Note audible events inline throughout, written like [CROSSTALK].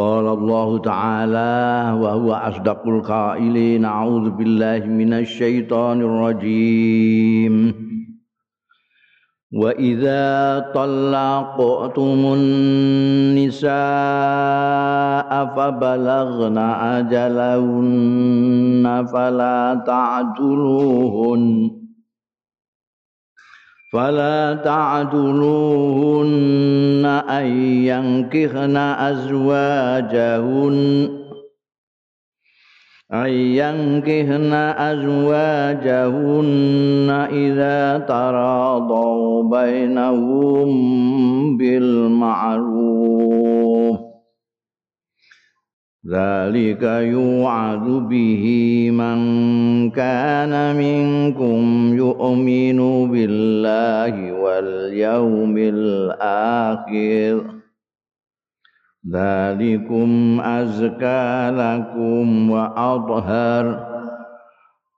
قال الله تعالى وهو أصدق القائلين أعوذ بالله من الشيطان الرجيم. وإذا طلقتم النساء فبلغن أجلهن فلا تعدلوهن فلا تعدلوهن أن ينكحن أزواجهن أن ينكحن أزواجهن إذا تراضوا بينهم بالمعروف. ذلك يوعظ به من كان منكم يؤمن بالله واليوم الآخر. ذلكم أزكى لكم وأطهر.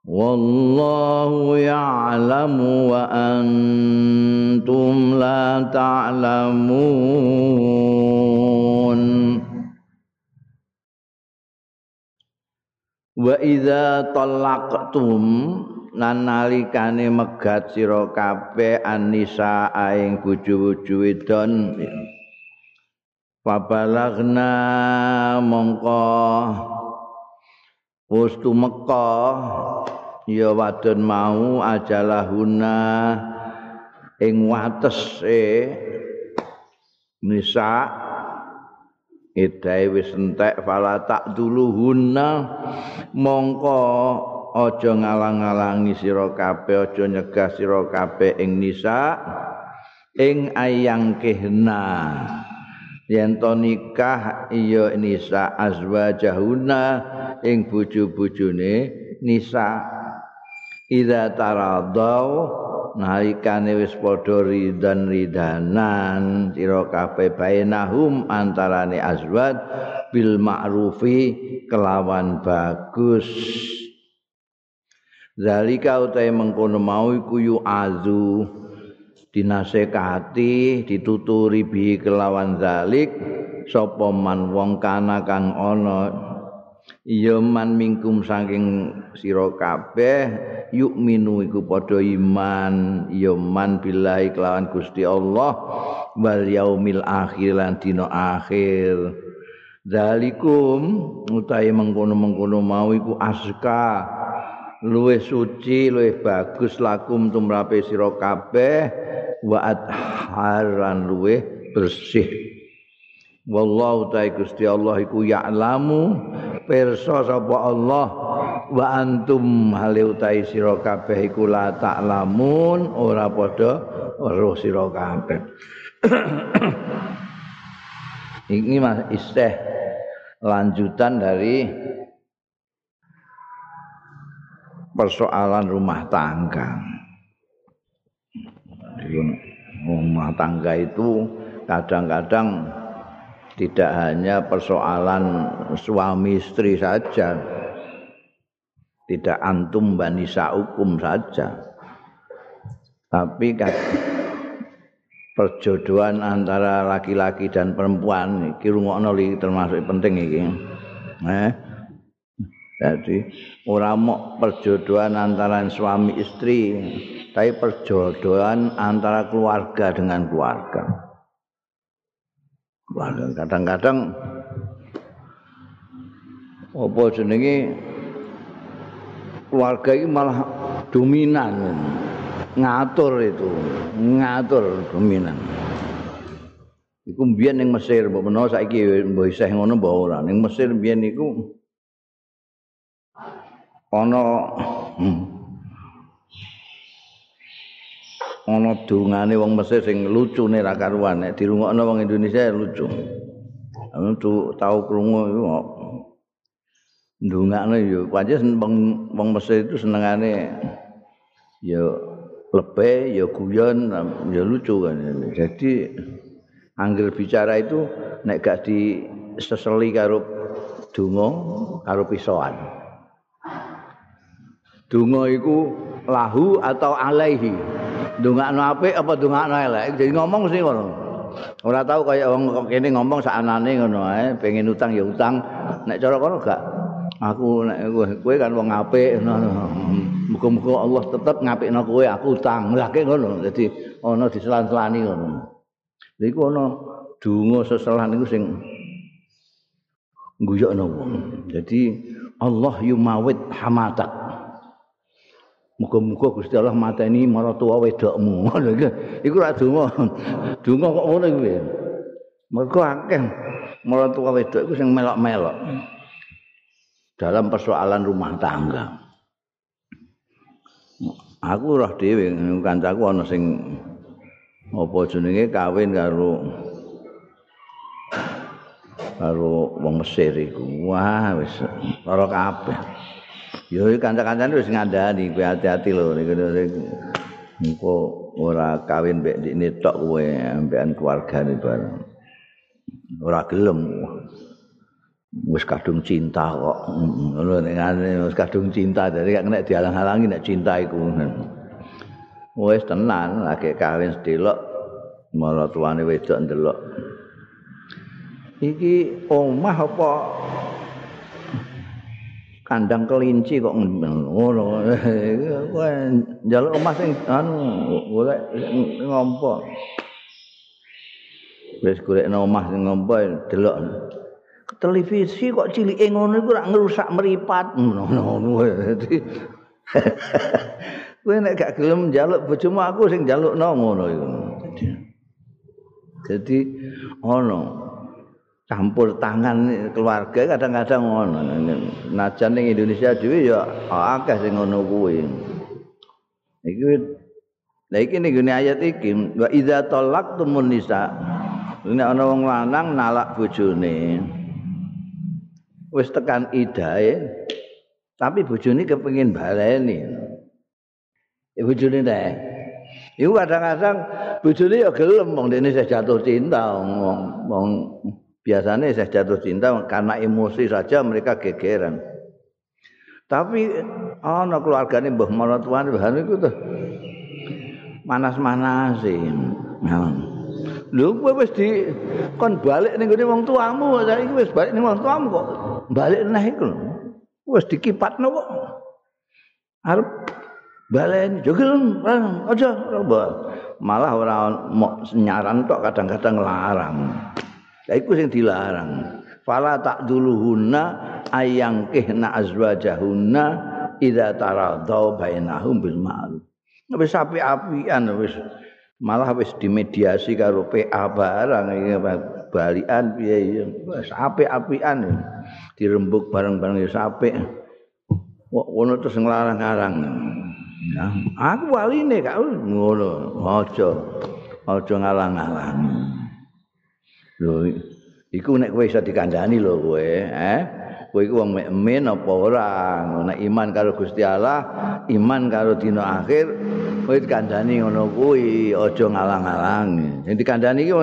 والله يعلم وأنتم لا تعلمون. Wa idza talaqtum nan nalikane megat sira kabeh anisa ing bojo-bojo wedon. Pabalagna mongko. Wis tumeka ya wadon mau ajalahuna ing watese nisa Idai wis entek fala tak duluhunna mongko aja ngalang-alangi sira kabeh aja nyegah sira kabeh ing nisa ing ayang kehna. Yen to nikah iya nisa azwajahuna ing bojo-bojone nisa. Ida taradau nalikane wis padha ridan ridanan sira kabeh bainahum antarane azwat bil ma'rufi kelawan bagus. Zalika utahe mengkono mau iku yu azu dinasekati dituturi bi kelawan zalik sapa man wong kana kang ana ya man mingkum saking sira kabeh yukminu iku padha iman. Ya man billahi kelawan Gusti Allah wal yaumil akhir lan dina akhir. Dalikum utahe mengkono-mengkono mau iku aska luwih suci luwih bagus lakum tumrape sira kabeh wa adharan luwih bersih wallahu ta'ala Gusti Allah iku ya'lamu pirsa sapa Allah wa antum hale utahi sira kabeh iku la ta'lamun ora padha weruh sira kabeh. [COUGHS] Ini mas isteh lanjutan dari persoalan rumah tangga. Rumah tangga itu kadang-kadang tidak hanya persoalan suami istri saja. Tidak antum banisa hukum saja. Tapi perjodohan antara laki-laki dan perempuan iki rungokno termasuk penting iki. Eh? Jadi ora mok perjodohan antara suami istri tapi perjodohan antara keluarga dengan keluarga kadang-kadang apa jenenge? Keluarga ini malah dominan. Ngatur itu ngatur dominan. Iku mbiyen ning Mesir mbok menawa saiki mbok isih ngono mbok ora. Ning Mesir mbiyen iku ana hmm, ana dungane wong Mesir sing lucune ra karuan nek dirungokno wong Indonesia lucu. Anu tau krungu iku ndungakno ya pancen wong Mesir itu senengane ya lebih ya guyon ya lucu kan. Jadi anggere bicara itu nek gak di seseli karo donga karo pisoan. Donga iku lahu atau alaihi. Ndongakno apik apa ndongakno elek jadi ngomong sih ngono Ora tau kaya wong kene ngomong sakanane ngono ae, pengen utang ya utang. Nek cara kono gak aku nek kowe kan wong apik ngono. Muga-muga Allah tetep ngapikno kowe aku utang. Lah ngono. Dadi ana diselan-selani ngono. Lha iku ana donga seselan niku sing guyokno wong. Dadi Allah yumawit hamatak. Muga-muga Gusti Allah mateni maratuwa wedokmu. [LAUGHS] Iku ra donga. Donga kok ngono kuwi. Mergo akeh maratuwa wedok iku sing melok-melok. Dalam persoalan rumah tangga. Aku roh dhewe kancaku ana sing apa jenenge kawin karo karo wong Mesir iku. Wah wis lara kabeh. Ya kanca-kancane wis ngandani kowe hati-hati lho niku engko ora kawin mbek ndikne tok kowe ambekan keluargane bareng. Ora gelem. Wis kadung cinta kok. Ngono nek wis kadung cinta dadi gak kena dihalang-halangi nek cinta iku. Wis tenan lagi kawin sedelok malah tuane wedok ndelok. Iki omah apa kandang kelinci kok ngono. [LAUGHS] Njaluk omah sing anu golek ngompo. Wis golek omah sing ngompo delok. Televisi kok cilike ngono iku rak ngerusak meripat ngono [LAUGHS] kowe nek gak gelem njaluk bojomu aku sing njalukno ngono iku. Dadi ono campur tangan keluarga kadang-kadang ngono. Najan ning Indonesia dhewe ya akeh sing ngono kuwi. Iki Lah iki ning ayat iki wa idza talaqtumun nisa. Nek ana wong lanang nalak bojone. Wis tekan idahe. Tapi bojone kepengin baleni. Ya bojone teh. Iku kadang-kadang bojone ya gelem wong dene jatuh cinta wong wong biasanya saya jatuh cinta karena emosi saja mereka gegeran. Tapi oh, no keluarga ini mbah maratuan bahan itu tuh manas-manas sih. Lu gue wis di kon balik nih gue wong tuamu, saya wis balik nih wong tuamu kok balik nih itu, wis dikipat no kok. Arab balen jogel aja malah orang mau tok kadang-kadang larang. Ya iku sing dilarang. Fala tak duluhunna ayang kihna azwajahunna idza taradau bainahum bil ma'ruf. Wis api-apian wis malah wis dimediasi karo PA barang balian piye wis api-apian dirembuk bareng-bareng ya apik. Kok ngono terus nglarang-larang. Ya, aku waline kak ngono. Aja. Aja ngalang-alang. Lho iku nek kowe iso dikandani lho kowe, eh? Kowe iku wong mukmin apa ora? Nek iman karo Gusti Allah, iman karo dina akhir, kowe dikandani ngono kuwi, aja ngalang-alang. Sing dikandani iki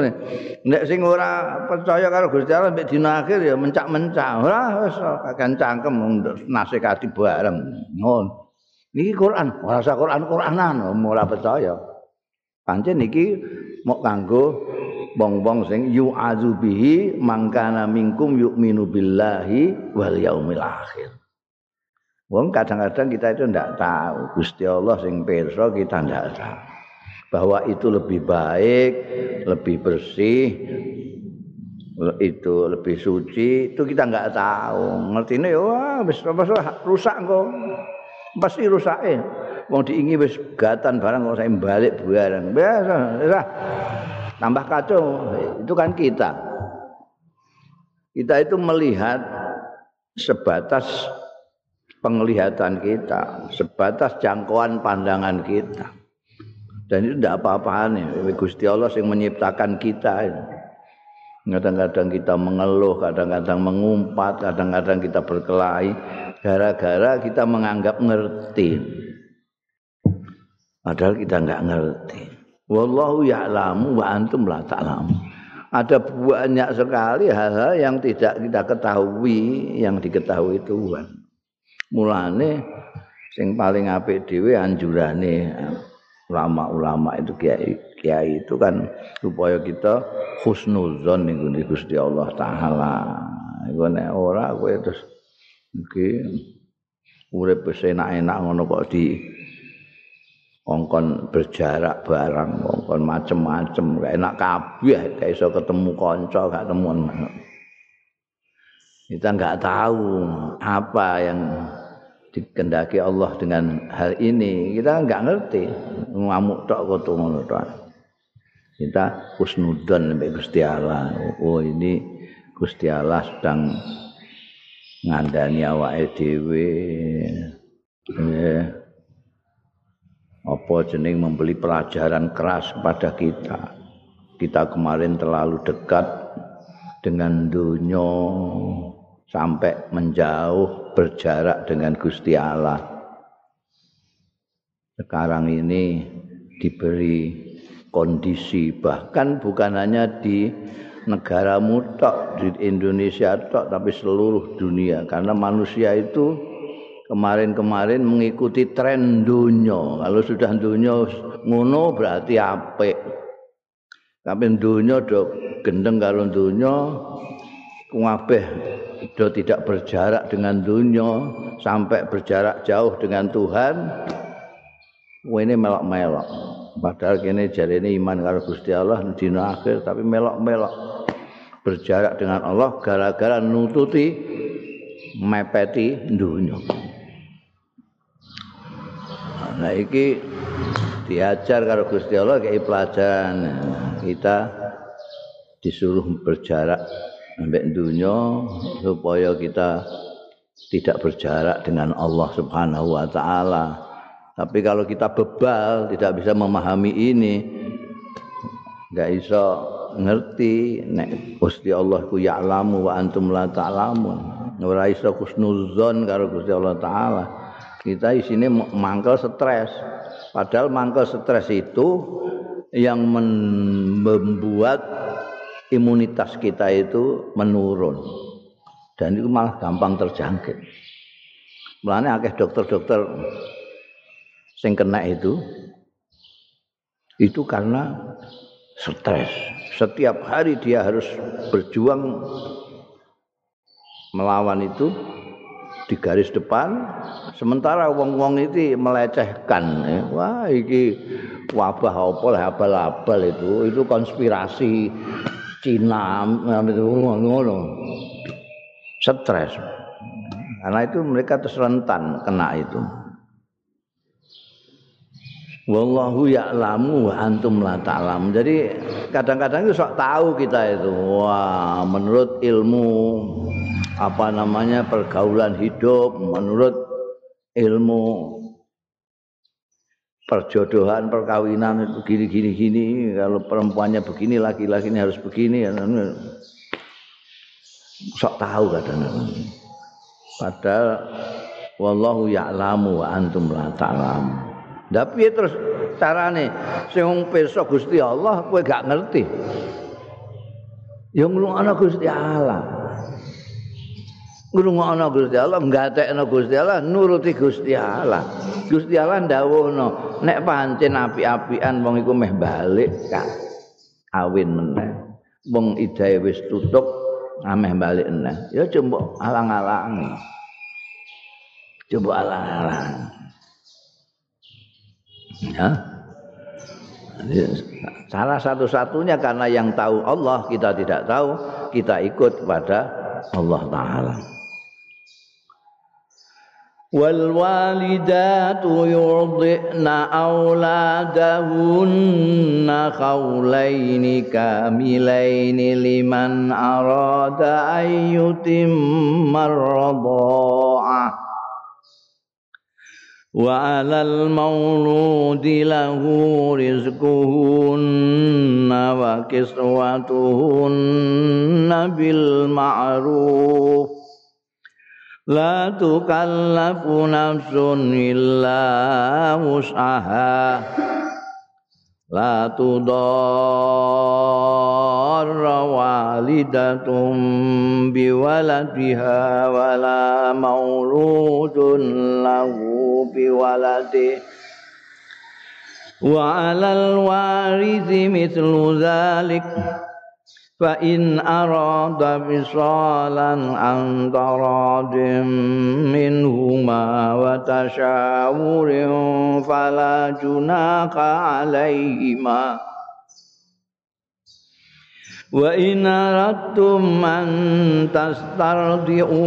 nek sing ora percaya karo Gusti Allah mek dina akhir ya mencak-mencak. Ora wis kakan cangkem nasekati bareng. Ngono. Niki Quran, ora usah Quran-Quranan, ora percaya. Pancen niki mok kanggo wong-wong sing yu'azu bihi mangkana minkum yu'minu billahi wal yaumil akhir. Wong kadang-kadang kita itu ndak tahu Gusti Allah sing pirsa kita ndak tahu bahwa itu lebih baik, lebih bersih, itu lebih suci, itu kita nggak tahu. Ngerti ini, wah, wis rusak kok. Pasti rusak eh. Wong diingi wis gatan barang kok saya balik barang. Biasa, biasa. Tambah kacau itu kan kita. Kita itu melihat sebatas penglihatan kita sebatas jangkauan pandangan kita. Dan itu tidak apa-apaan ya Gusti Allah yang menciptakan kita. Kadang-kadang kita mengeluh kadang-kadang mengumpat kadang-kadang kita berkelahi. Gara-gara kita menganggap ngerti. Padahal kita nggak ngerti Wallahu ya'lamu wa antum la ta'lamu. Ada banyak sekali hal-hal yang tidak kita ketahui yang diketahui Tuhan. Mulane sing paling apik dhewe anjurane ulama-ulama itu kiai kiai itu kan supaya kita husnuzon ning Gusti Allah taala. Iku nek ora kowe terus iki urip enak-enak ngono kok di kongkon berjarak barang kongkon macem-macem gak enak kabeh gak iso ketemu kanca gak temuan kita nggak tahu apa yang dikendaki Allah dengan hal ini. Kita nggak ngerti. Ngamuk tok kok ngono tok. Kita husnudon sampai Gusti Allah. Oh ini Gusti Allah sedang ngandani awake dhewe. Eh, apa jeneng membeli pelajaran keras kepada kita kita kemarin terlalu dekat dengan dunia sampai menjauh berjarak dengan Gusti Allah. Sekarang ini diberi kondisi bahkan bukan hanya di negara mutok di Indonesia tok tapi seluruh dunia karena manusia itu kemarin-kemarin mengikuti tren dunia kalau sudah dunia ngono berarti apik. Tapi dunia dok gendeng kalau dunia kuwabeh do tidak berjarak dengan dunia sampai berjarak jauh dengan Tuhan ini melok-melok. Padahal kini jari ini iman kalau Gusti Allah di akhir tapi melok-melok. Berjarak dengan Allah gara-gara nututi mepeti dunia nah iki diajar kalau Gusti Allah kayak pelajaran kita disuruh berjarak sampai dunia supaya kita tidak berjarak dengan Allah Subhanahu wa taala. Tapi kalau kita bebal tidak bisa memahami ini enggak bisa ngerti nek Gusti Allah ku ya'lamu wa antum la ta'lamun. Ora iso kusnuzon karo Gusti Allah taala. Kita di mangkel stres. Padahal mangkel stres itu yang membuat imunitas kita itu menurun dan itu malah gampang terjangkit. Mulanya akeh dokter-dokter sing kena itu itu karena stres. Setiap hari dia harus berjuang melawan itu di garis depan sementara wong-wong itu melecehkan. Wah iki wabah apa abal-abal itu. Itu konspirasi Cina ngono. Stres. Karena itu mereka terus rentan kena itu. Wallahu ya'lamu wa antum la ta'lam. Jadi kadang-kadang itu sok tahu kita itu. Wah menurut ilmu apa namanya pergaulan hidup menurut ilmu perjodohan perkawinan itu gini. Gini gini kalau perempuannya begini laki-laki ini harus begini. Sok tahu kadang padahal wallahu ya'lamu wa antum la ta'lam. Tapi terus carane? Sing pirsa Gusti Allah kowe gak ngerti. Yang lu ana Gusti Allah ngrungokno Gusti Allah, nggatekno Gusti Allah, nuruti Gusti Allah. Gusti Allah ndawuhno, nek pancen api-apian wong iku meh balik kawin meneh. Wong idahe wis tutup, ameh balik meneh. Ya coba alang-alang. Coba alang-alang. Ya. Salah satu-satunya karena yang tahu Allah kita tidak tahu, kita ikut pada Allah Ta'ala. والوالدات يرضئن أولادهن خولين كاملين لمن أراد أن يتم الرضاعة. وعلى المولود له رزقهن وكسوتهن بالمعروف. La tukallafu nafsun illa wus'aha. La tudarra walidatum biwaladiha wala mauludun lahu biwaladihi wa 'alal warithi mithlu dzalik fa in arada fisalan an taradim minhuma wa tashawurin fala junaka alaihima wa in aradtum an tastardi'u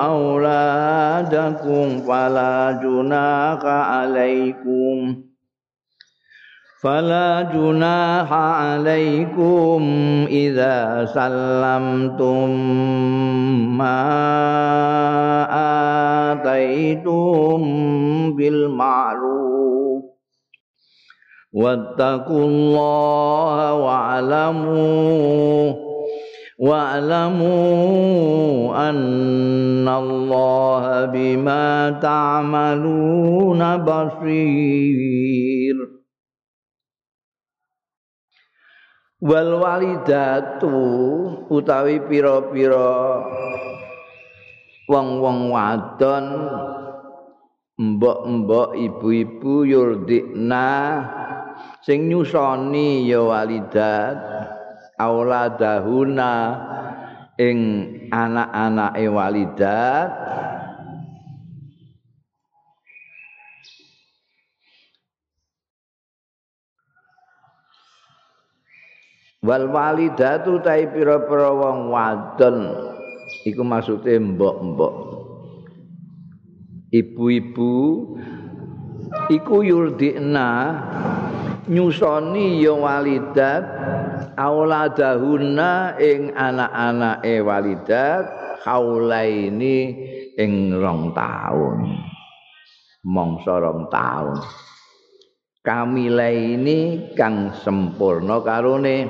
auladakum fala junaka alaikum فلا جناح عليكم إذا سلمتم ما آتيتم بالمعروف. واتقوا الله واعلموا واعلموا أن الله بما تعملون بصير. Wal walidatu utawi pira-pira wong-wong wadon mbok-mbok ibu-ibu yurdikna sing nyusoni ya walidat auladahuna ing anak-anake walidat wal walidatu ta pira-pira wong wadon. Iku maksude mbok-mbok. Ibu-ibu iku yurdina nyusoni ya walidat auladahuna ing anak-anake walidat haulaini ing rong taun. Mongso rong taun kamile ini kang sempurna karone.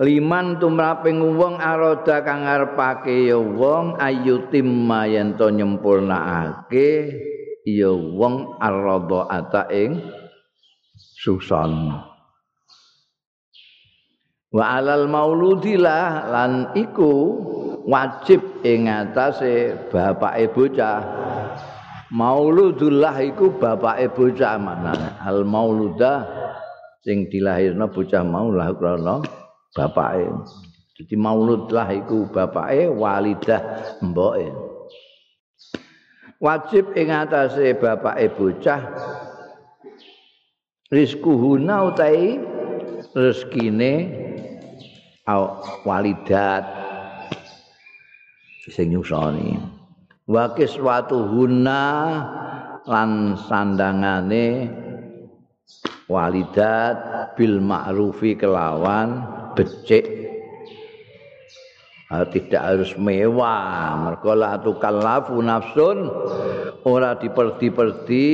Liman tumraping wong aroda kang ngarepake ya wong ayu timma yen to nyempurnakake ya wong arada ata ing susan wa alal mauludilah lan iku wajib ing atase bapake bocah Mauludullah iku bapake bocah manane. Al mauludah sing dilahirna bocah mau lah krana bapake. Jadi mauludlah iku bapake walidah mboke. Wajib ing atase bapake bocah rizkuhuna utai rezekine walidat sing nyusoni. Wa kiswatuhunna lan sandangane walidat bil ma'rufi kelawan becik. Tidak harus mewah. Mergo la tukallafu nafsun ora diperdi-perdi.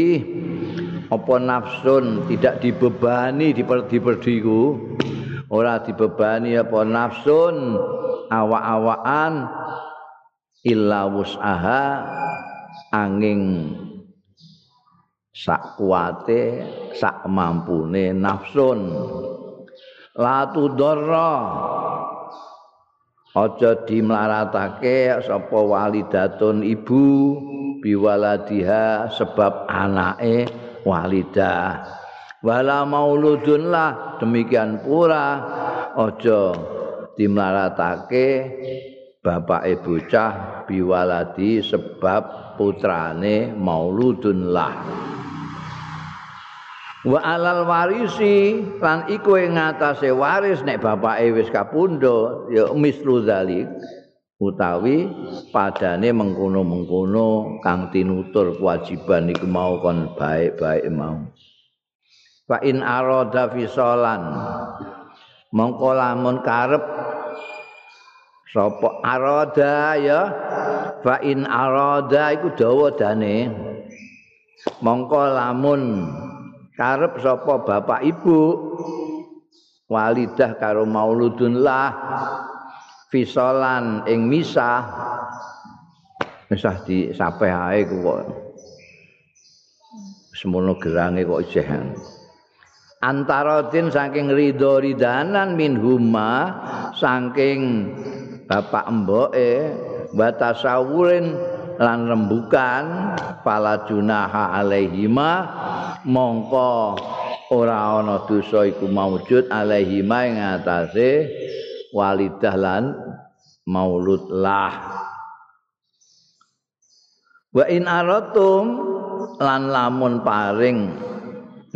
Apa nafsun tidak dibebani diperdi-perdi ku? Ora dibebani apa nafsun awak-awakan illa wus'aha angin sak kuate sak mampune nafsun. La tudorra aja dimlaratake sapa walidatun ibu biwaladiha sebab anake walidah. Wala mauludun lah demikian pula aja dimlaratake bapake bocah biwaladi sebab putrane mauludun lah. Wa alal warisi lan iku ing ngatasé waris nek bapake wis kapundho ya mislu zalik utawi padane mengkono-mengkono kang tinutur kewajiban iku mau kon baik-baik mau. Fa in arada fisalan mongko lamun karep sapa arada ya? Fa in arada iku dawa dane. Mongko lamun karep sapa bapak ibu walidah karo mauludun lah fisolan ing misah. Misah di sape ae kok. Semono gerange kok jehan antara din saking ridho ridanan min huma saking bapak emboke wa tasawurin lan rembukan fala junaha alaihima mongko ora ana dosa iku maujud alaihi ma ing atase walidah lan maulud lah. Wa in aratum lan lamun paring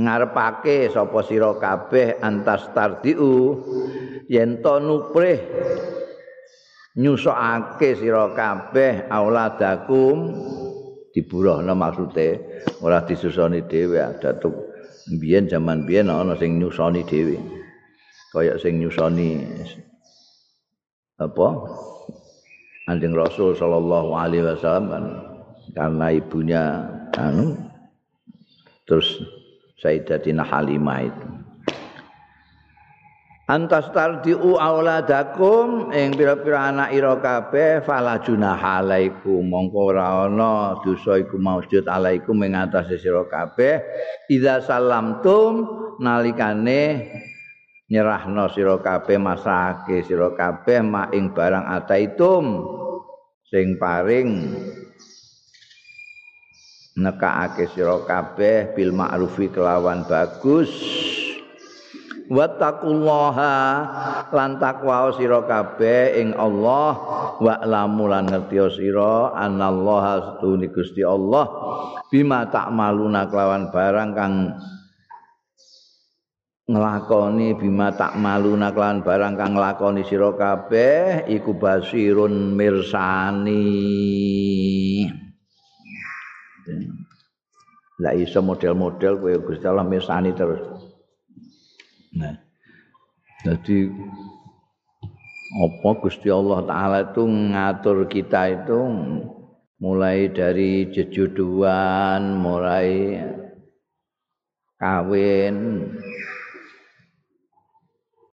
ngarepake sapa sira kabeh antas tardiu yen to nuprih nyusokake sira kabeh auladakum. Diburuhna maksude? Ora disusoni dhewe datuk biyen jaman biyen ana sing nyusoni dhewe. Kaya sing nyusoni apa? Anjing Rasul sallallahu alaihi wasallam karena ibunya anu terus Sayyidatina Halimah itu. Antas tardiu auladakum ing pira-pira anak ira kabeh fala junaha alaikum. Mongko ana dosa iku maujud alaikum ing atase sira kabeh. Idza salamtum nalikane nyerahno sira kabeh masake sira kabeh mak ing barang ataitum. Sing paring nekaake sira kabeh bil ma'rufi kelawan bagus wattaqullaha lan takwa sira kabeh ing Allah. Wa lamu lan ngerti sira anallaha astuni Gusti Allah. Bima takmaluna kelawan barang kang nglakoni bima takmaluna kelawan barang kang nglakoni sira kabeh iku basirun mirsani. Lah iso model-model kowe Gusti Allah mirsani terus. Nah. Jadi apa Gusti Allah taala itu ngatur kita itu mulai dari jejuduan, mulai kawin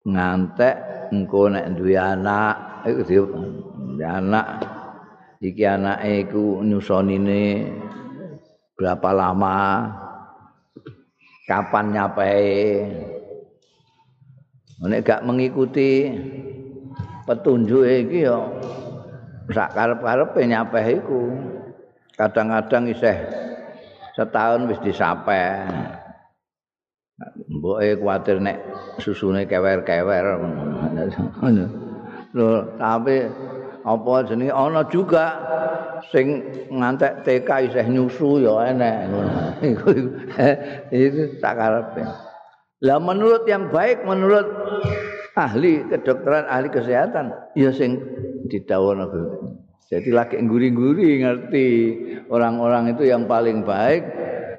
ngantek engko nek duwe anak iku anak iki anake iku nyusonine berapa lama kapan nyapai nek gak mengikuti petunjuk iki ya sak karep-karepe nyapai iku kadang-kadang isih setahun wis disape mboke kuwatir nek susune kewer-kewer lho tapi apa jenenge ana juga sing ngantek TK isih nyusu ya enek iku itu tak karepe lah menurut yang baik menurut ahli kedokteran ahli kesehatan ya sing didhawuhna jadi lagi nguri-nguri ngerti. Orang-orang itu yang paling baik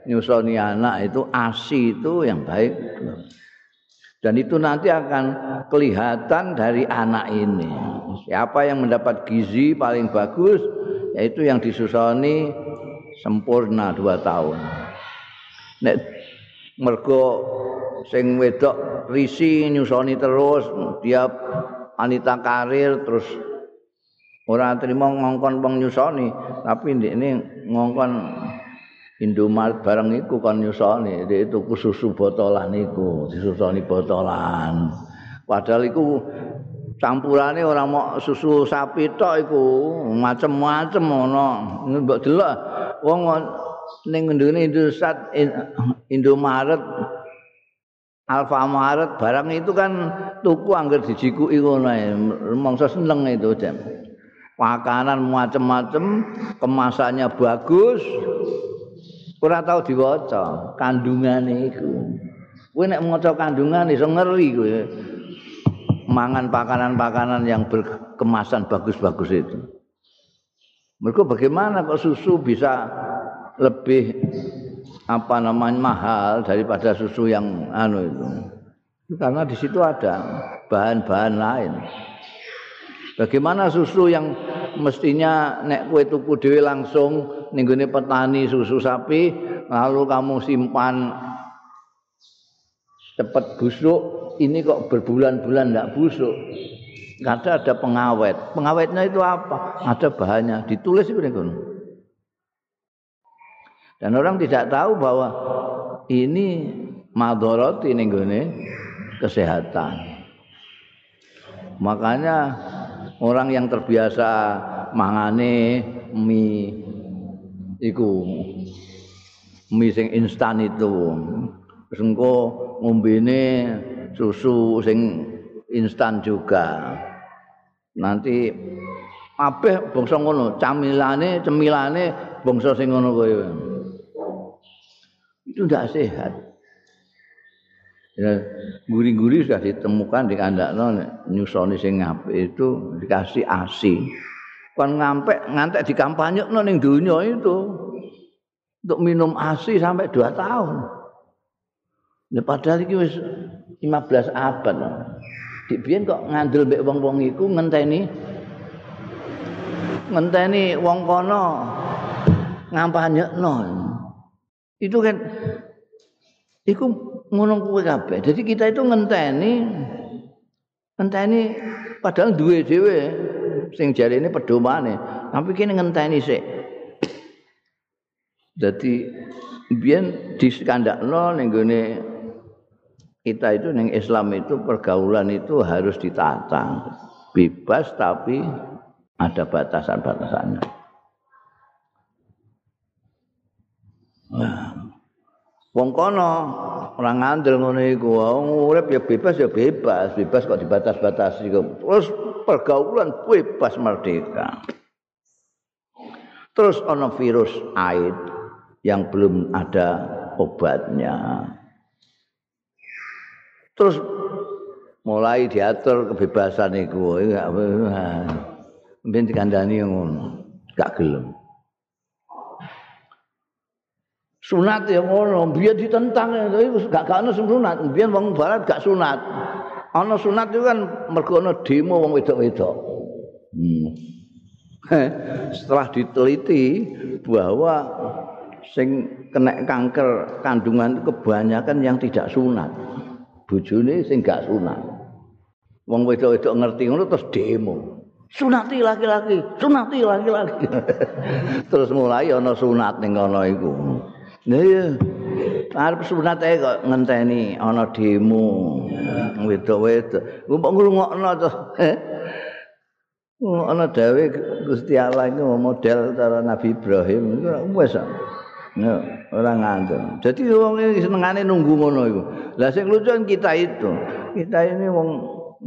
nyusoni anak itu asi itu yang baik. Dan itu nanti akan kelihatan dari anak ini. Siapa yang mendapat gizi paling bagus yaitu yang disusoni sempurna dua tahun. Nek mergo sing wedok risi nyusoni terus dia wanita karir terus orang terima ngongkon peng nyusoni. Tapi ini ngongkon Indomaret barang iku kan nyusoni. Dia itu susu botolan iku disusoni botolan. Padahal iku campurane orang mau susu sapi tok iku macem-macem ngono. Mbok delok wong ning ngendune Indosat Indomaret Alfamaret barang itu kan tuku dijikuki ngono ae. Mongso seneng itu jam makanan macem-macem kemasannya bagus. Ora tau diwaca kandungane iku. Kowe nek maca kandungan iso ngeri kowe. Mangan pakanan-pakanan yang berkemasan bagus-bagus itu. Mereka bagaimana kok susu bisa lebih apa namanya mahal daripada susu yang anu itu. Karena di situ ada bahan-bahan lain. Bagaimana susu yang mestinya nek kue tuku dewi langsung nih petani susu sapi lalu kamu simpan cepat busuk ini kok berbulan-bulan tidak busuk. Ada ada pengawet. Pengawetnya itu apa? Ada bahannya. Ditulis itu dan orang tidak tahu bahwa ini madorot ini gini kesehatan makanya orang yang terbiasa mangane mie iku mie sing instan itu. Terus engko ngombene susu sing instan juga. Nanti kabeh bangsa ngono, camilane, cemilane bangsa sing ngono kowe. Itu tidak sehat. Ya, guri-guri sudah ditemukan di kandakno nyusoni sing itu dikasih ASI. Kan ngampe ngantek di ning dunia itu untuk minum ASI sampai 2 tahun. Ya padahal iki wis 15 abad. Dik biyen kok ngandel mbek wong-wong iku ngenteni ngenteni wong kono ngampanyekno. Itu kan iku ngono kuwi kabeh. Jadi kita itu ngenteni ngenteni padahal duwe dhewe sing jarene pedomane, tapi kene ngenteni sik. [COUGHS] Jadi biyen diskandakno ning gone kita itu ning Islam itu pergaulan itu harus ditata. Bebas tapi ada batasan-batasannya. Nah, wong kono ora ngandel ngono iku. Urip ya bebas ya bebas. Bebas kok dibatas-batasi kok. Terus pergaulan bebas merdeka. Terus ana virus AIDS yang belum ada obatnya. Terus mulai diatur kebebasan iku. Enggak ben dikandani ngono. Gak gelem sunat ya ngono biar ditentang itu gak gak ono sunat. Biar wong barat gak sunat. Ono sunat itu kan mergo demo wong wedok-wedok. Hmm. setelah diteliti bahwa sing kena kanker kandungan kebanyakan yang tidak sunat. Bojone sing gak sunat. Wong wedok-wedok ngerti ngono terus demo. Sunati laki-laki sunati laki-laki. [LAUGHS] Terus mulai ana sunat ning kono iku Iya. Arep sunat ae kok ngenteni ana demo. Wedok-wedok. Kok ngrungokno to. Ana dawe Gusti Allah iku model cara Nabi Ibrahim wis. Ya, ora ngandel. Jadi wong iki senengane nunggu ngono iku. Lah sing lucu kita itu. Kita ini wong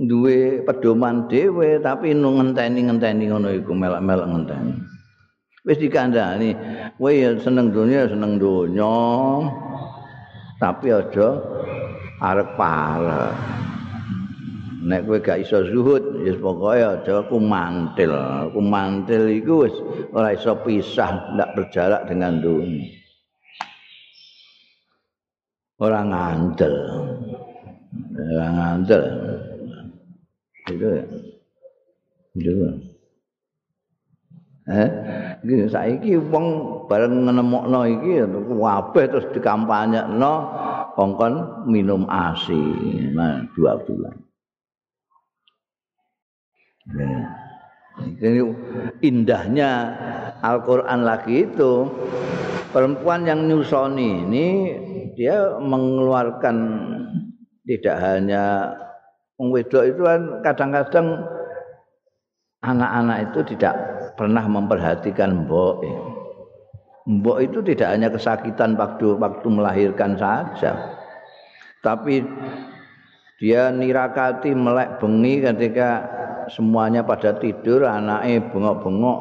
duwe pedoman dhewe tapi ngenteni-ngenteni ngono iku melak-melak ngenteni. Wis dikandani kowe seneng dunia seneng dunya tapi aja arep parek nek kowe gak iso zuhud ya pokoke aja kumantil kumantil iku wis ora iso pisah ndak berjarak dengan dunia ora ngandel. Ora ngandel. Itu ya. Itu Eh, iki saiki wong bareng nemokno iki kabeh terus dikampanyekno kongkon minum ASI. Nah, dua bulan. Nah, ini indahnya Al-Qur'an lagi itu perempuan yang nyusoni ini dia mengeluarkan tidak hanya wedok itu kan kadang-kadang anak-anak itu tidak pernah memperhatikan mbok. Mbok itu tidak hanya kesakitan waktu waktu melahirkan saja. Tapi dia nirakati melek bengi ketika semuanya pada tidur, anaknya bengok-bengok,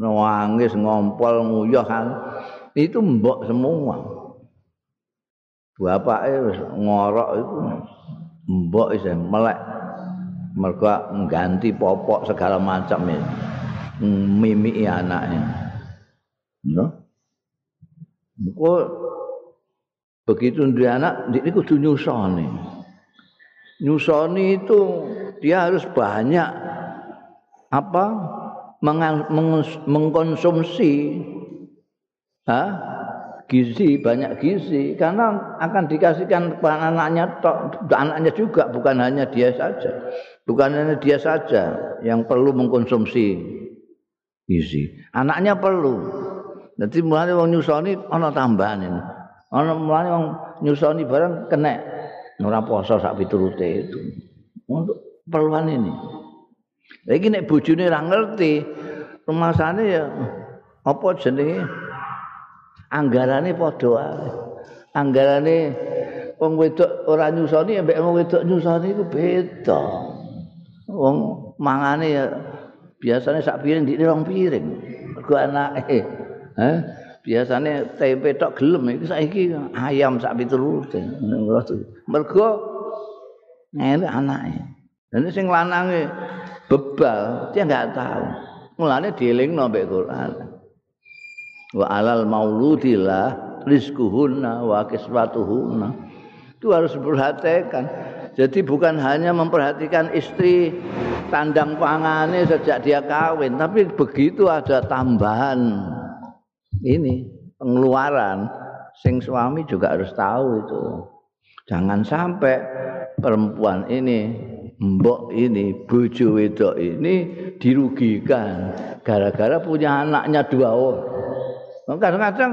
nangis, ngompol, nguyah. Itu mbok semua. Bapaknya ngorok itu mbok itu melek mergo ngganti popok segala macam ini. Mimiki anaknya. No? Kok begitu dia anak, dia kudu nyusoni. Nyusoni itu dia harus banyak apa mengkonsumsi ha? gizi banyak gizi karena akan dikasihkan kepada anaknya anaknya juga bukan hanya dia saja bukan hanya dia saja yang perlu mengkonsumsi gizi. Anaknya perlu. Jadi mulai wong nyusoni ana tambahan ini. Ana mulai wong nyusoni barang kena ora poso sak piturute itu. Untuk perluan ini. Lagi nek bojone ora ngerti, rumasane ya apa jenenge? anggarane padha wae anggarane wong wedok ora nyusoni ambek wong wedok nyusoni iku beda wong mangane ya biasanya sak piring di rong piring. Mergo anake eh biasanya tempe tok gelem iki saiki ayam sak piturut mergo ngene anake dan sing lanange bebal dia enggak tahu. Mulane dielingno mbek Quran. Wa alal mauludillah rizquhunna wa kiswatuhunna. Itu harus diperhatikan jadi bukan hanya memperhatikan istri tandang pangane sejak dia kawin tapi begitu ada tambahan ini pengeluaran sing suami juga harus tahu itu jangan sampai perempuan ini mbok ini bojo wedok ini dirugikan gara-gara punya anaknya dua orang Kadang-kadang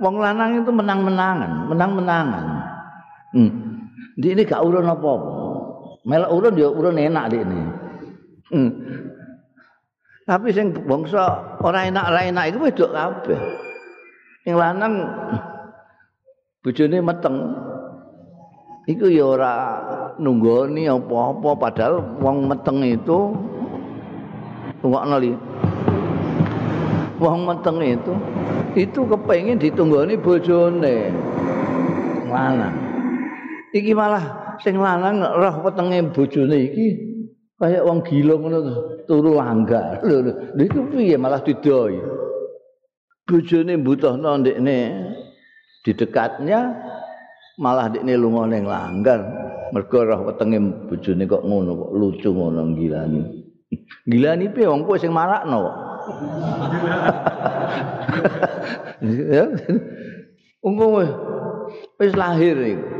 wong lanang itu menang-menangan, menang-menangan. Hmm. Di ini gak urun apa-apa. Melok urun ya urun enak di ini. Hmm. Tapi sing bangsa ora enak ora enak iku wedok kabeh. Sing lanang bojone meteng. Iku ya ora nunggoni apa-apa padahal wong meteng itu ngono li. Wong meteng itu itu kepengin ditunggoni bojone lanang iki malah sing lanang roh wetenge bojone iki. Kaya wong gila ngono turu langgar lho lho. Iku piye malah didoi? Bojone mbutuhno ndekne di dekatnya malah ndekne lunga ning langgar. Mergo roh wetenge bojone kok ngono kok lucu ngono gilani gilani piye? Wong kowe sing marakno kok. [LAUGHS] Ya. Wis lahir iku.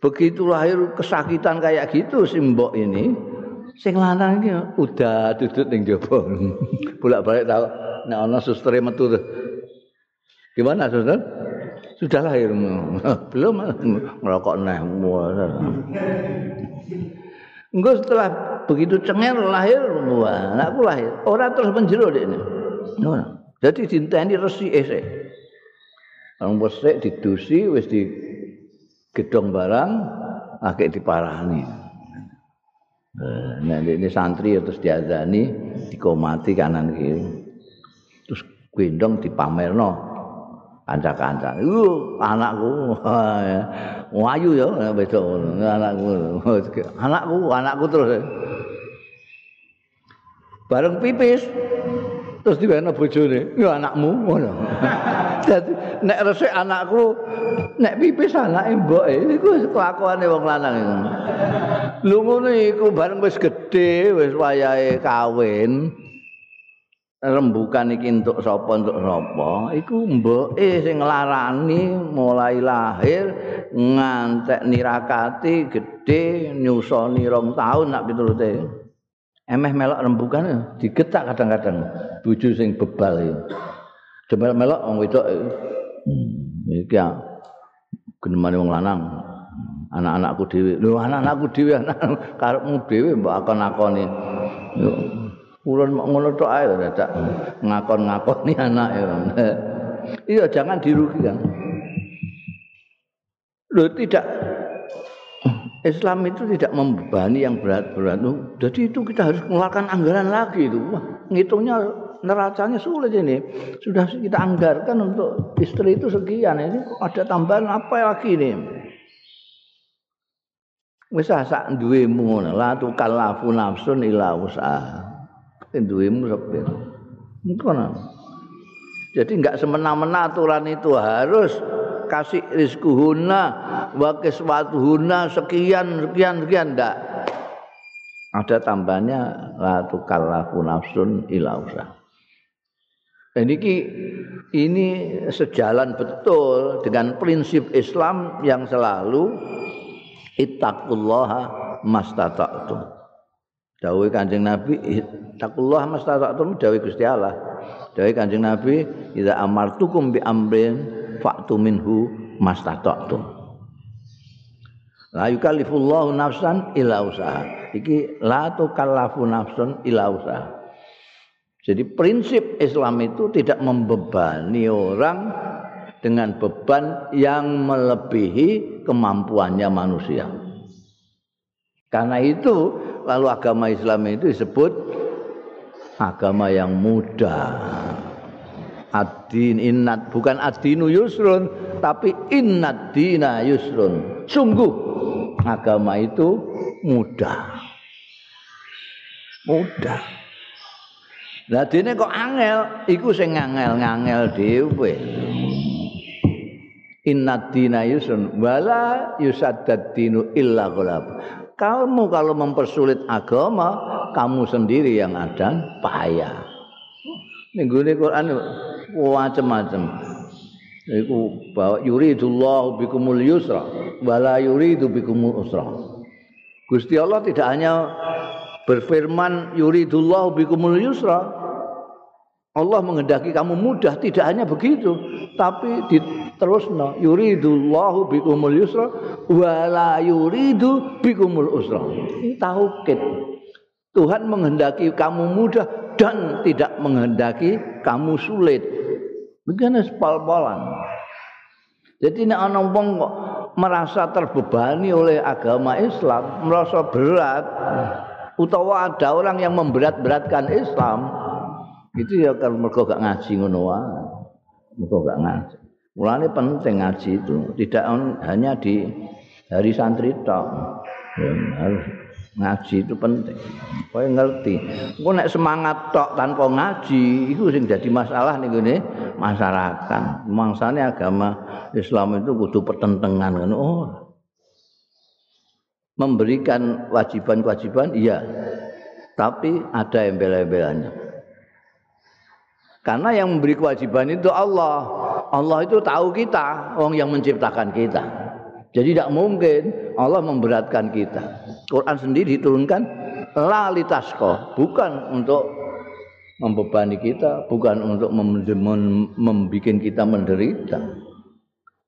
Begitu lahir kesakitan kayak gitu si mbok ini, sing lanang iki udah duduk ning jaba. [LAUGHS] Bolak-balik tau nek ana suster metu. Gimana suster? Sudah lahir. [LAUGHS] Belum ngerokok neh. Enggak setelah begitu cengir lahir, wah, anakku lahir. Orang terus menjeru deh ini. Jadi dinteni resi esek. Orang besek didusi, wis di gedong barang, akhirnya diparani. Nah, ini santri terus diazani, dikomati kanan kiri. Terus gendong dipamerno kanca-kanca. Iku anakku. Wayu [LAUGHS] ya beda anakku. [LAUGHS] Anakku, anakku terus. Bareng pipis terus diwene bojone ya anakmu [LAUGHS] ngono dadi nek resik anakku nek pipis anake mboke iku kelakuane wong lanang iku. Lho ngono iku bareng wis gedhe wis wayahe kawin. Rembukan iki entuk sapa entuk sapa. Iku mboke sing nglarani mulai lahir ngantek nirakati gedhe nyusoni rong taun nak piturute. Emeh melok rembukan digetak kadang-kadang bojo sing bebal iki. Demel melok wong wedok iki ya genemane wong lanang. Anak-anakku dhewe. Lho anak-anakku dhewe anak [LAUGHS] karepmu dhewe mbok akon-akoni. Ulun ngono tok ae dadak ngakon-ngakoni anake. [LAUGHS] Iya jangan dirugikan. Lho tidak Islam itu tidak membebani yang berat-berat. Jadi itu kita harus mengeluarkan anggaran lagi itu. Wah, ngitungnya neracanya sulit ini. Sudah kita anggarkan untuk istri itu sekian. Ini ada tambahan apa lagi ini? Wis sak duwemu ngono, la tukallafu nafsun illa usaha. Duwemu sepir. Ngono. Jadi enggak semena-mena aturan itu harus kasih rizkuhuna wa kiswatuhuna sekian sekian sekian ndak ada tambahnya la tukallafu nafsun illa usah dan ini ini sejalan betul dengan prinsip Islam yang selalu ittaqullaha mastata'tum. Dawuh Kanjeng Nabi ittaqullaha mastata'tum dawuh Gusti Allah. Dawuh Kanjeng Nabi idza amartukum bi amrin faktu minhu mastata'tum. La yukallifullahu nafsan illa usaha iki la tukallafu nafsun illa usaha jadi prinsip Islam itu tidak membebani orang dengan beban yang melebihi kemampuannya manusia. Karena itu lalu agama Islam itu disebut agama yang mudah. Adin innat bukan adinu yusrun tapi innat dina yusrun. Sungguh agama itu mudah. Mudah. Lah dene kok angel, iku sing ngangel-ngangel dhewe. Innad dina yusrun wala yusaddad dinu illa ghalab. Kamu kalau mempersulit agama, kamu sendiri yang ada payah. Ini Quran macam-macam. Iku bahwa yuridullahu bikumul yusra wala yuridu bikumul usra. Gusti Allah tidak hanya berfirman yuridullahu bikumul yusra. Allah menghendaki kamu mudah, tidak hanya begitu, tapi diterusno yuridullahu bikumul yusra wala yuridu bikumul usra. Ini taukid. Tuhan menghendaki kamu mudah dan tidak menghendaki kamu sulit. Begini sepal-palan. Jadi nek ana wong kok merasa terbebani oleh agama Islam, merasa berat, utawa ada orang yang memberat-beratkan Islam, itu ya kan mergo gak ngaji ngono wae. Mergo gak ngaji. Mulane penting ngaji itu, tidak hanya di hari santri tok. Ngaji itu penting. Kowe ngerti. Engko nek semangat tok tanpa ngaji, itu sing dadi masalah ning ngene masyarakat. Mangsane agama Islam itu kudu pertentangan kan. Oh. Memberikan kewajiban-kewajiban iya. Tapi ada embel-embelannya. Karena yang memberi kewajiban itu Allah. Allah itu tahu kita, orang yang menciptakan kita. Jadi tidak mungkin Allah memberatkan kita. Quran sendiri diturunkan lalitasko, bukan untuk membebani kita, bukan untuk membuat kita menderita.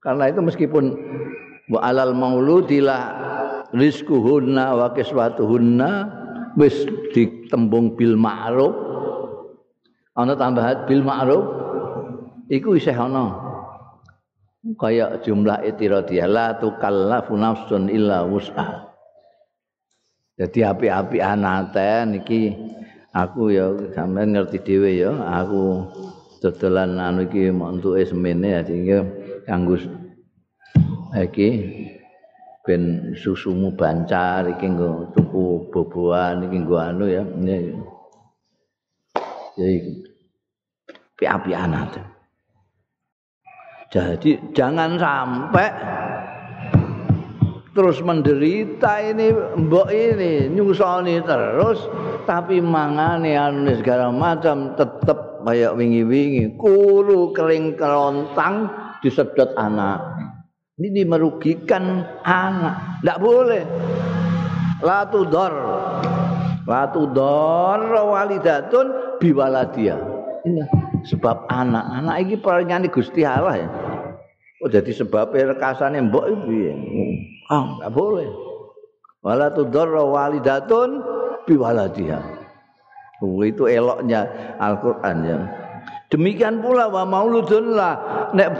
Karena itu meskipun wa alal mauludilah rizquhunna wa kiswatuhunna wis ditembung bil ma'ruf ana tambahan bil ma'ruf iku isih ana kaya jumlah itiradiyah la tukallafu nafsun illa wus'ah. Jadi api-api anaten iki aku ya sampean ngerti dhewe ya, aku dodolan anu iki montuke semene ya sehingga kanggo iki ben susumu bancar iki nggo tuku boboan iki nggo anu ya. Ya iki api-api anaten. Jadi jangan sampai terus menderita ini mbok ini nyusoni terus tapi mangane anu segala macam tetep kayak wingi-wingi. Kuru kering kerontang disedot anak. Ini merugikan anak. Tidak boleh. Latu dor latu dor walidatun biwaladia. Ini sebab anak anak ini peringani gusti Allah ya Oh jadi sebabnya rekasane mbok iku piye? Ah, enggak boleh. Wala tudarra walidatun bi waladiha. Oh, itu eloknya Al-Qur'an ya. Demikian pula wa mauludun lah nek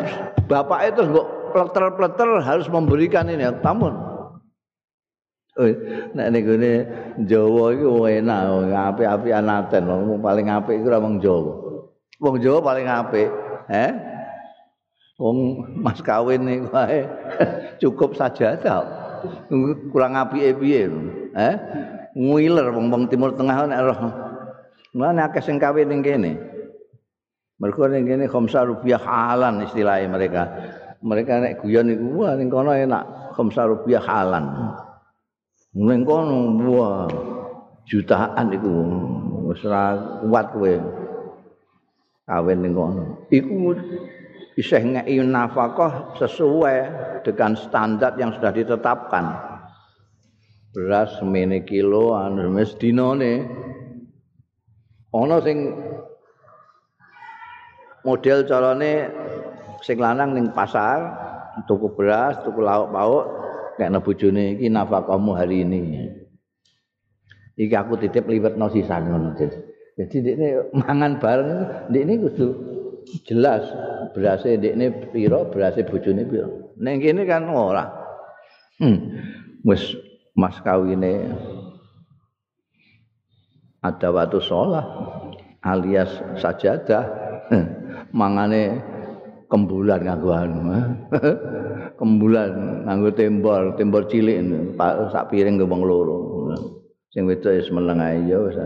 bapak itu mbok pleter-pleter harus memberikan ini kamu. Oh, nek ne Jawa iku enak, apik-apik anaten, paling apik iku wong Jawa. Wong Jawa paling apik, eh? wong mas kawin niku wae [LAUGHS] cukup saja ta kurang apike piye eh? Ngiler wong-wong timur tengah nek roh. Mana akeh sing kawin ning kene. Mergo ning kene khamsa rupiah halan istilahnya mereka. Mereka nek guyon niku wah ning kono enak khamsa rupiah halan. Ning kono wah jutaan iku wis kuat kowe kawin ning kono iku isih ngei nafkah sesuai dengan standar yang sudah ditetapkan. Beras semene kilo anu mes dinone. Ana sing model carane sing lanang ning pasar tuku beras, tuku lauk pauk nek bojone iki nafkahmu hari ini. Iki aku titip liwetno sisan ngono. Jadi dekne mangan bareng dekne kudu jelas berase ndekne pira berase bojone pira ning kene kan ora. Hmm. wis mas kawine ada waktu sholat alias sajadah. Mangane kembulan nganggo anu [LAUGHS] kembulan nganggo tembor tembor cilik sak piring ke loro. Sing wedok wis meneng ae ya wis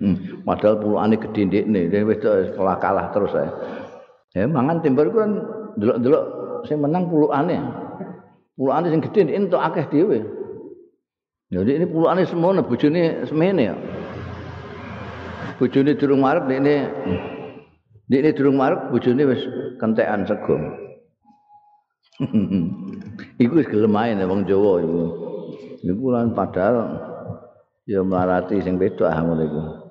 hmm. padahal puluhane gedhe ndekne wedok kalah kalah terus ae. Ya mangan tembor ku kan delok-delok sing menang puluhane puluhane sing gedhe entuk akeh dhewe. Jadi ini puluhane semono bojone semene ya. Bojone durung marep ndekne ndekne durung marep bojone wis kentekan sego. [LAUGHS] Iku wis gelem ae wong Jawa iku. Lan padahal ya marati sing wedok ah ngono iku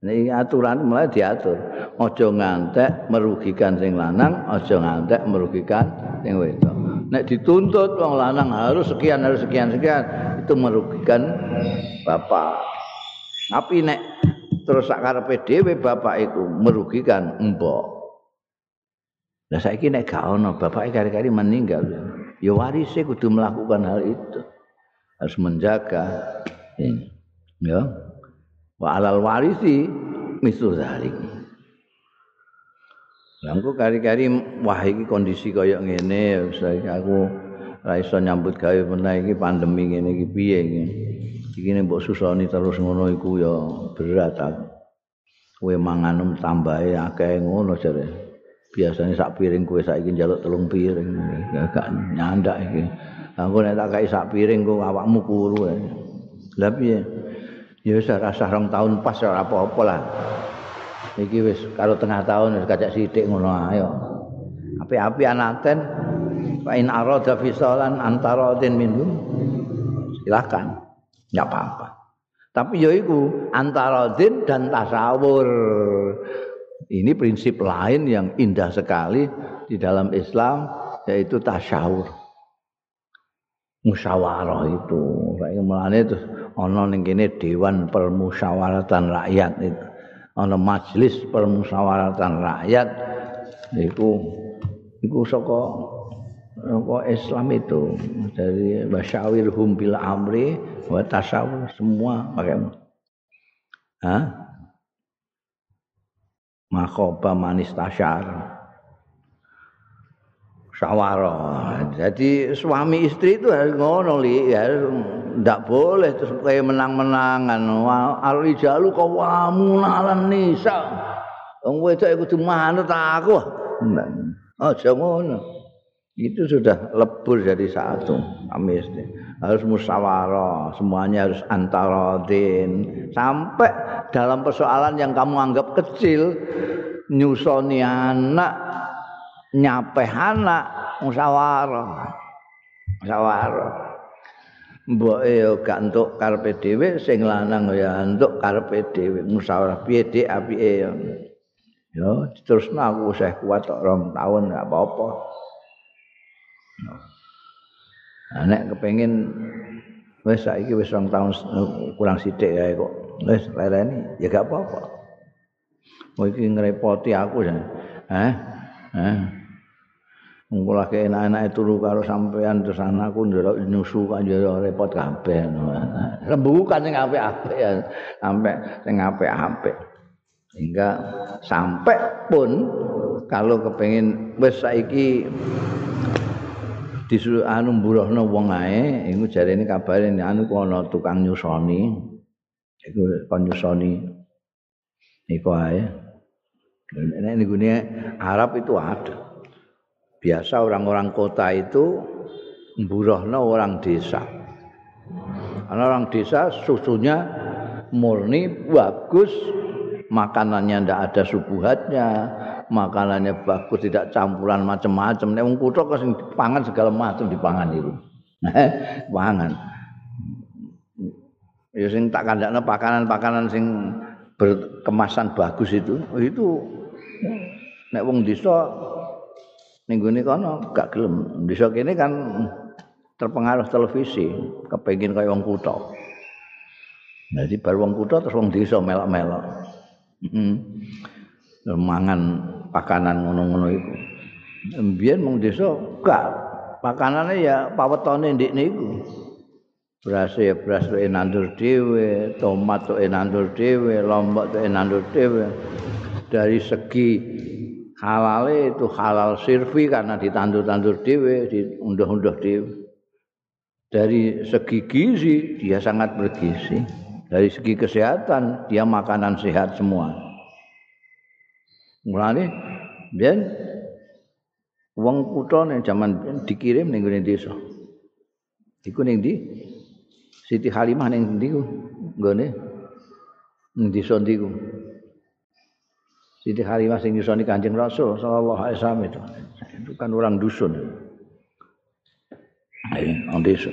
Ini aturan mulai diatur. Ojo ngantek merugikan sing lanang, ojo ngantek merugikan sing wedok. Nek dituntut wong lanang harus sekian harus sekian sekian itu merugikan bapak. Tapi nek terus sak karepe dhewe bapak iku merugikan mbok. Lah saiki nek gak ono bapak kari-kari meninggal ya warise kudu melakukan hal itu. Harus menjaga ini. Ya. Wa alal warisi misu. Lah kari-kari wah iki kondisi kaya ngene saiki aku ora iso nyambut gawe meneh iki pandemi ngene iki piye iki. iki nek mbok susoni terus ngono iku ya berat aku. Kowe mangan tambahe akeh ngono jare. Biasane sak piring kowe saiki njaluk telung piring. Gak nyandak iki. Aku nek tak kai sak piring kok awakmu kuru. Lah piye? Ya wis rasa rong tahun pas ora apa-apa lah. Iki wis karo tengah tahun wis kacak sithik ngono ayo. Api-api anaten fa in arada fisalan antara den minum silakan. enggak apa-apa. Tapi ya itu antara din dan tasawur. Ini prinsip lain yang indah sekali di dalam Islam yaitu tasawur. Musyawarah itu. Kayak mulane itu ana ning kene dewan permusyawaratan rakyat itu. Ana majelis permusyawaratan rakyat iku iku saka apa Islam itu dari masyawirhum bil amri wa tasawuf semua pakai Hah? Makhoba manis tasyar Sawara. Jadi suami istri itu harus ngono li. Ya, Tidak boleh terus kayak menang-menangan Al-Rijalu kawamu nalan nisa. Wong wedok iku manut aku. Oh, ngono. itu sudah lebur jadi satu amis harus musyawarah semuanya harus antarodin sampai dalam persoalan yang kamu anggap kecil nyusoni anak nyape anak musyawarah musyawarah mbok e gak entuk karepe dhewe sing lanang ya entuk karepe dhewe musyawarah piye dik apike ya yo terusno aku wis kuat tok rong tahun gak apa-apa Nah, nek kepengin wis saiki wis rong tahun kurang sithik ya kok. Wis lereni ya gak apa-apa. Mau iki ngrepoti aku ya. Heh. Heh. Mungkin lagi enak-enak turu karo sampean terus anakku ndelok nyusu kan ya repot kabeh. Rembukan sing apik-apik ya. Sampai sing apik-apik. Sehingga sampai pun kalau kepengin wis saiki disuruh anu mburuhno wong ae iku jarene kabare anu ana tukang nyusoni iku kon nyusoni iku ae nek niku Arab itu ada biasa orang-orang kota itu mburuhno orang desa. Karena orang desa susunya murni bagus makanannya ndak ada subuhatnya makanannya bagus tidak campuran macam-macam nek wong kutho kok sing pangan segala macam dipangan itu pangan ya sing tak kandakno pakanan-pakanan sing berkemasan bagus itu itu nek wong desa ning gone kono gak gelem desa kene kan terpengaruh televisi kepengin kaya wong kutho jadi baru wong kutho terus wong desa melok-melok hmm. mangan pakanan ngono-ngono iku. Mbiyen mung desa gak pakanane ya pawetone ndik niku. Beras ya beras tuh nandur dhewe, tomat tuh nandur dhewe, lombok tuh nandur dhewe. Dari segi halal itu halal sirfi karena ditandur-tandur dhewe, diunduh-unduh dhewe. Dari segi gizi dia sangat bergizi. Dari segi kesehatan dia makanan sehat semua. Mulane ben wong kutha ning jaman dikirim ning desa. Iku ning ndi? Siti Halimah ning ndi ku? Nggone. Ning desa ndi ku? Siti Halimah sing nyusoni Kanjeng Rasul sallallahu alaihi wasallam itu. Itu kan orang dusun. Ayo, orang desa.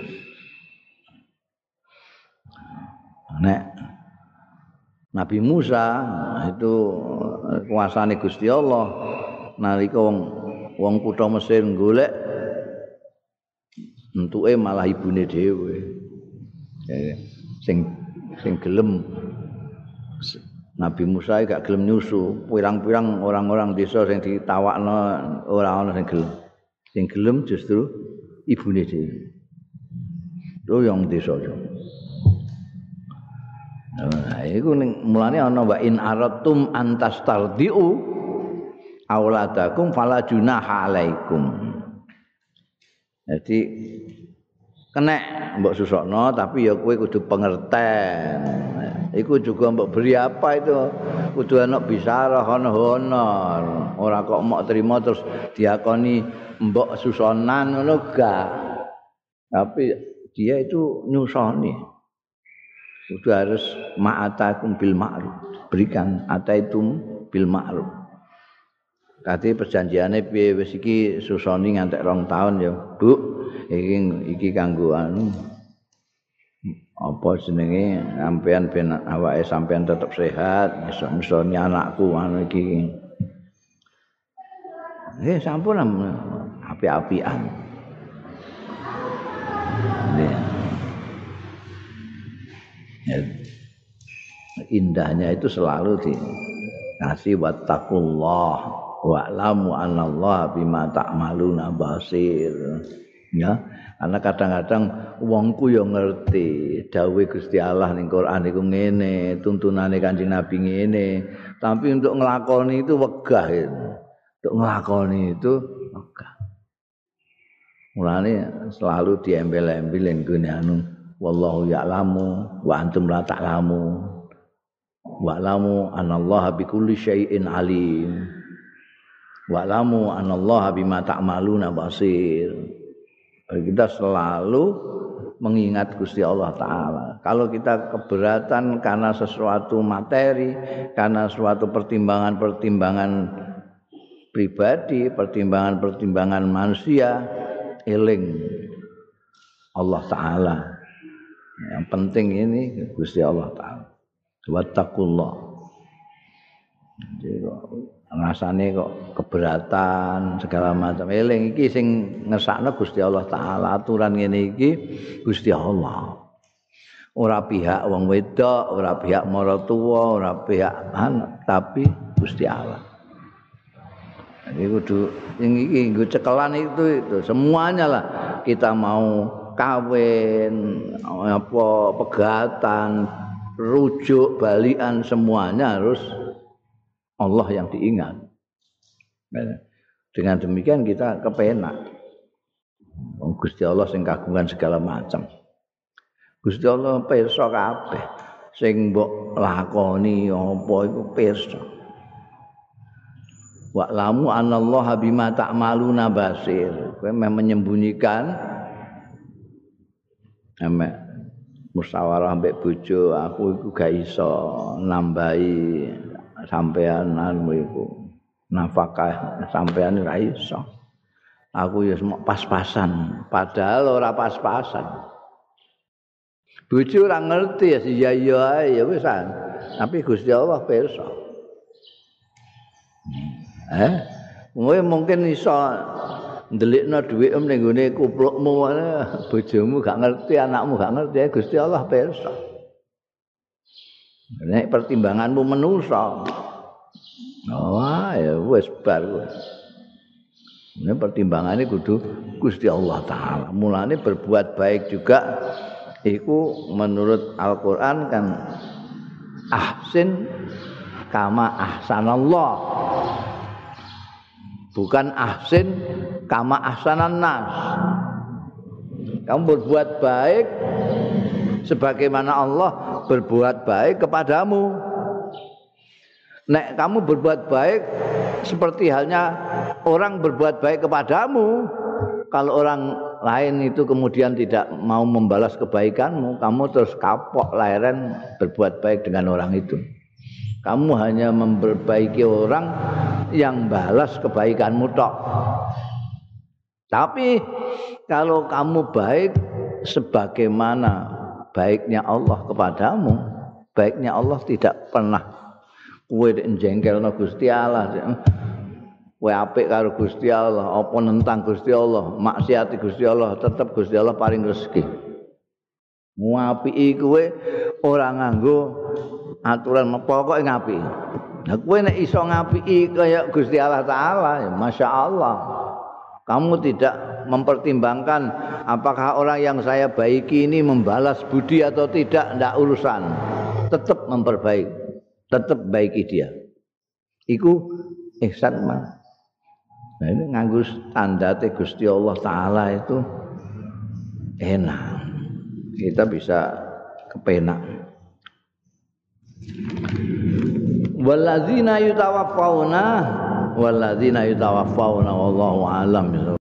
Nek Nabi Musa itu kuasane Gusti Allah nalika wong wong kutha Mesir golek entuke malah ibune dhewe. sing sing gelem Nabi Musa gak gelem nyusu, pirang-pirang orang-orang desa sing ditawakno ora ana sing gelem. Sing gelem justru ibune dhewe. Lho yang desa yo. Nah, iku ning mulane ana wa in aratum antastardiu auladakum fala junaha alaikum. Jadi kenek mbok susokno tapi ya kowe kudu pengerten iku juga mbok beri apa itu? Kudu ana bisara honor. Ora kok mok terima terus diakoni mbok susonan ngono gak tapi dia itu nyusoni. Kudu harus ma'atakum bil ma'ruf. Berikan ataitum bil ma'ruf Tadi perjanjiannya piye? Wis iki susoni ngantek rong tahun ya, Bu. iki iki kanggo anu apa jenenge? Sampean ben awake sampean tetep sehat iso anakku anu iki. Eh sampun api-apian indahnya itu selalu di ngasih wattaqullah wa'lamu anallaha bima ta'maluna basir. Ya karena kadang-kadang wongku yo ngerti dawuh Gusti Allah ning Quran iku ngene tuntunane Kanjeng Nabi ngene. Tapi untuk ngelakoni itu wegah itu. Untuk ngelakoni itu wegah. Mulane selalu diembel-embelin gune anu wallahu ya'lamu wa antum la ta'lamu wa lamu anallaha bikulli syai'in alim wa lamu anallaha bima ta'maluna basir kita selalu mengingat Gusti Allah taala. Kalau kita keberatan karena sesuatu materi, karena suatu pertimbangan-pertimbangan pribadi, pertimbangan-pertimbangan manusia, eling Allah taala. Yang penting ini Gusti Allah taala. Wattaqullah. Jadi rasane kok keberatan segala macam. Eling iki sing ngesakno Gusti Allah taala aturan ngene iki Gusti Allah. Ora pihak wong wedok ora pihak maratuwa ora pihak anak tapi Gusti Allah. Ini kudu ini iki nggo cekelan itu itu semuanya lah. Kita mau kawin apa pegatan rujuk balian semuanya harus Allah yang diingat. Dengan demikian kita kepenak. Gusti Allah sing kagungan segala macam. Gusti Allah pirsa kabeh sing mbok lakoni apa iku pirsa. Wa lamu anallaha bima ta'maluna basir. Kowe menyembunyikan emek musyawarah mbek bojo aku iku gak iso nambahi sampean anu iku nafkah sampean ora iso. Aku ya pas-pasan padahal ora pas-pasan. Bojo ora ngerti ya iya iya ya wis tapi Gusti Allah pirsa? Eh mungkin iso ndelikno dhuwit ning gone kuplukmu bojomu gak ngerti anakmu gak ngerti Gusti Allah pirsa Nek pertimbanganmu menusa. Oh, wis bar ini pertimbangannya kudu Gusti Allah Ta'ala. Mulanya berbuat baik juga itu menurut Al-Quran kan ahsin kama ahsanallah. Bukan ahsin kama ahsanan nas. Kamu berbuat baik sebagaimana Allah berbuat baik kepadamu. Nek kamu berbuat baik seperti halnya orang berbuat baik kepadamu kalau orang lain itu kemudian tidak mau membalas kebaikanmu kamu terus kapok leren berbuat baik dengan orang itu. Kamu hanya memperbaiki orang yang balas kebaikanmu tok. Tapi kalau kamu baik sebagaimana baiknya Allah kepadamu, baiknya Allah tidak pernah kowe jengkelno Gusti Allah. Kowe apik karo Gusti Allah, apa nentang Gusti Allah, maksiat Gusti Allah, tetep Gusti Allah paling rezeki. Ngapiki kowe ora nganggo aturan pokoke ngapi. Nah kowe nek iso ngapiki kaya Gusti Allah taala, ya Masya Allah. Kamu tidak mempertimbangkan apakah orang yang saya baiki ini membalas budi atau tidak, tidak urusan. Tetap memperbaiki, tetap baiki dia. Iku ihsan man. Nah ini nganggus tanda Gusti Allah Ta'ala itu enak. Kita bisa kepenak. Waladzina yutawaffawna walladzina yutawaffawna wallahu alam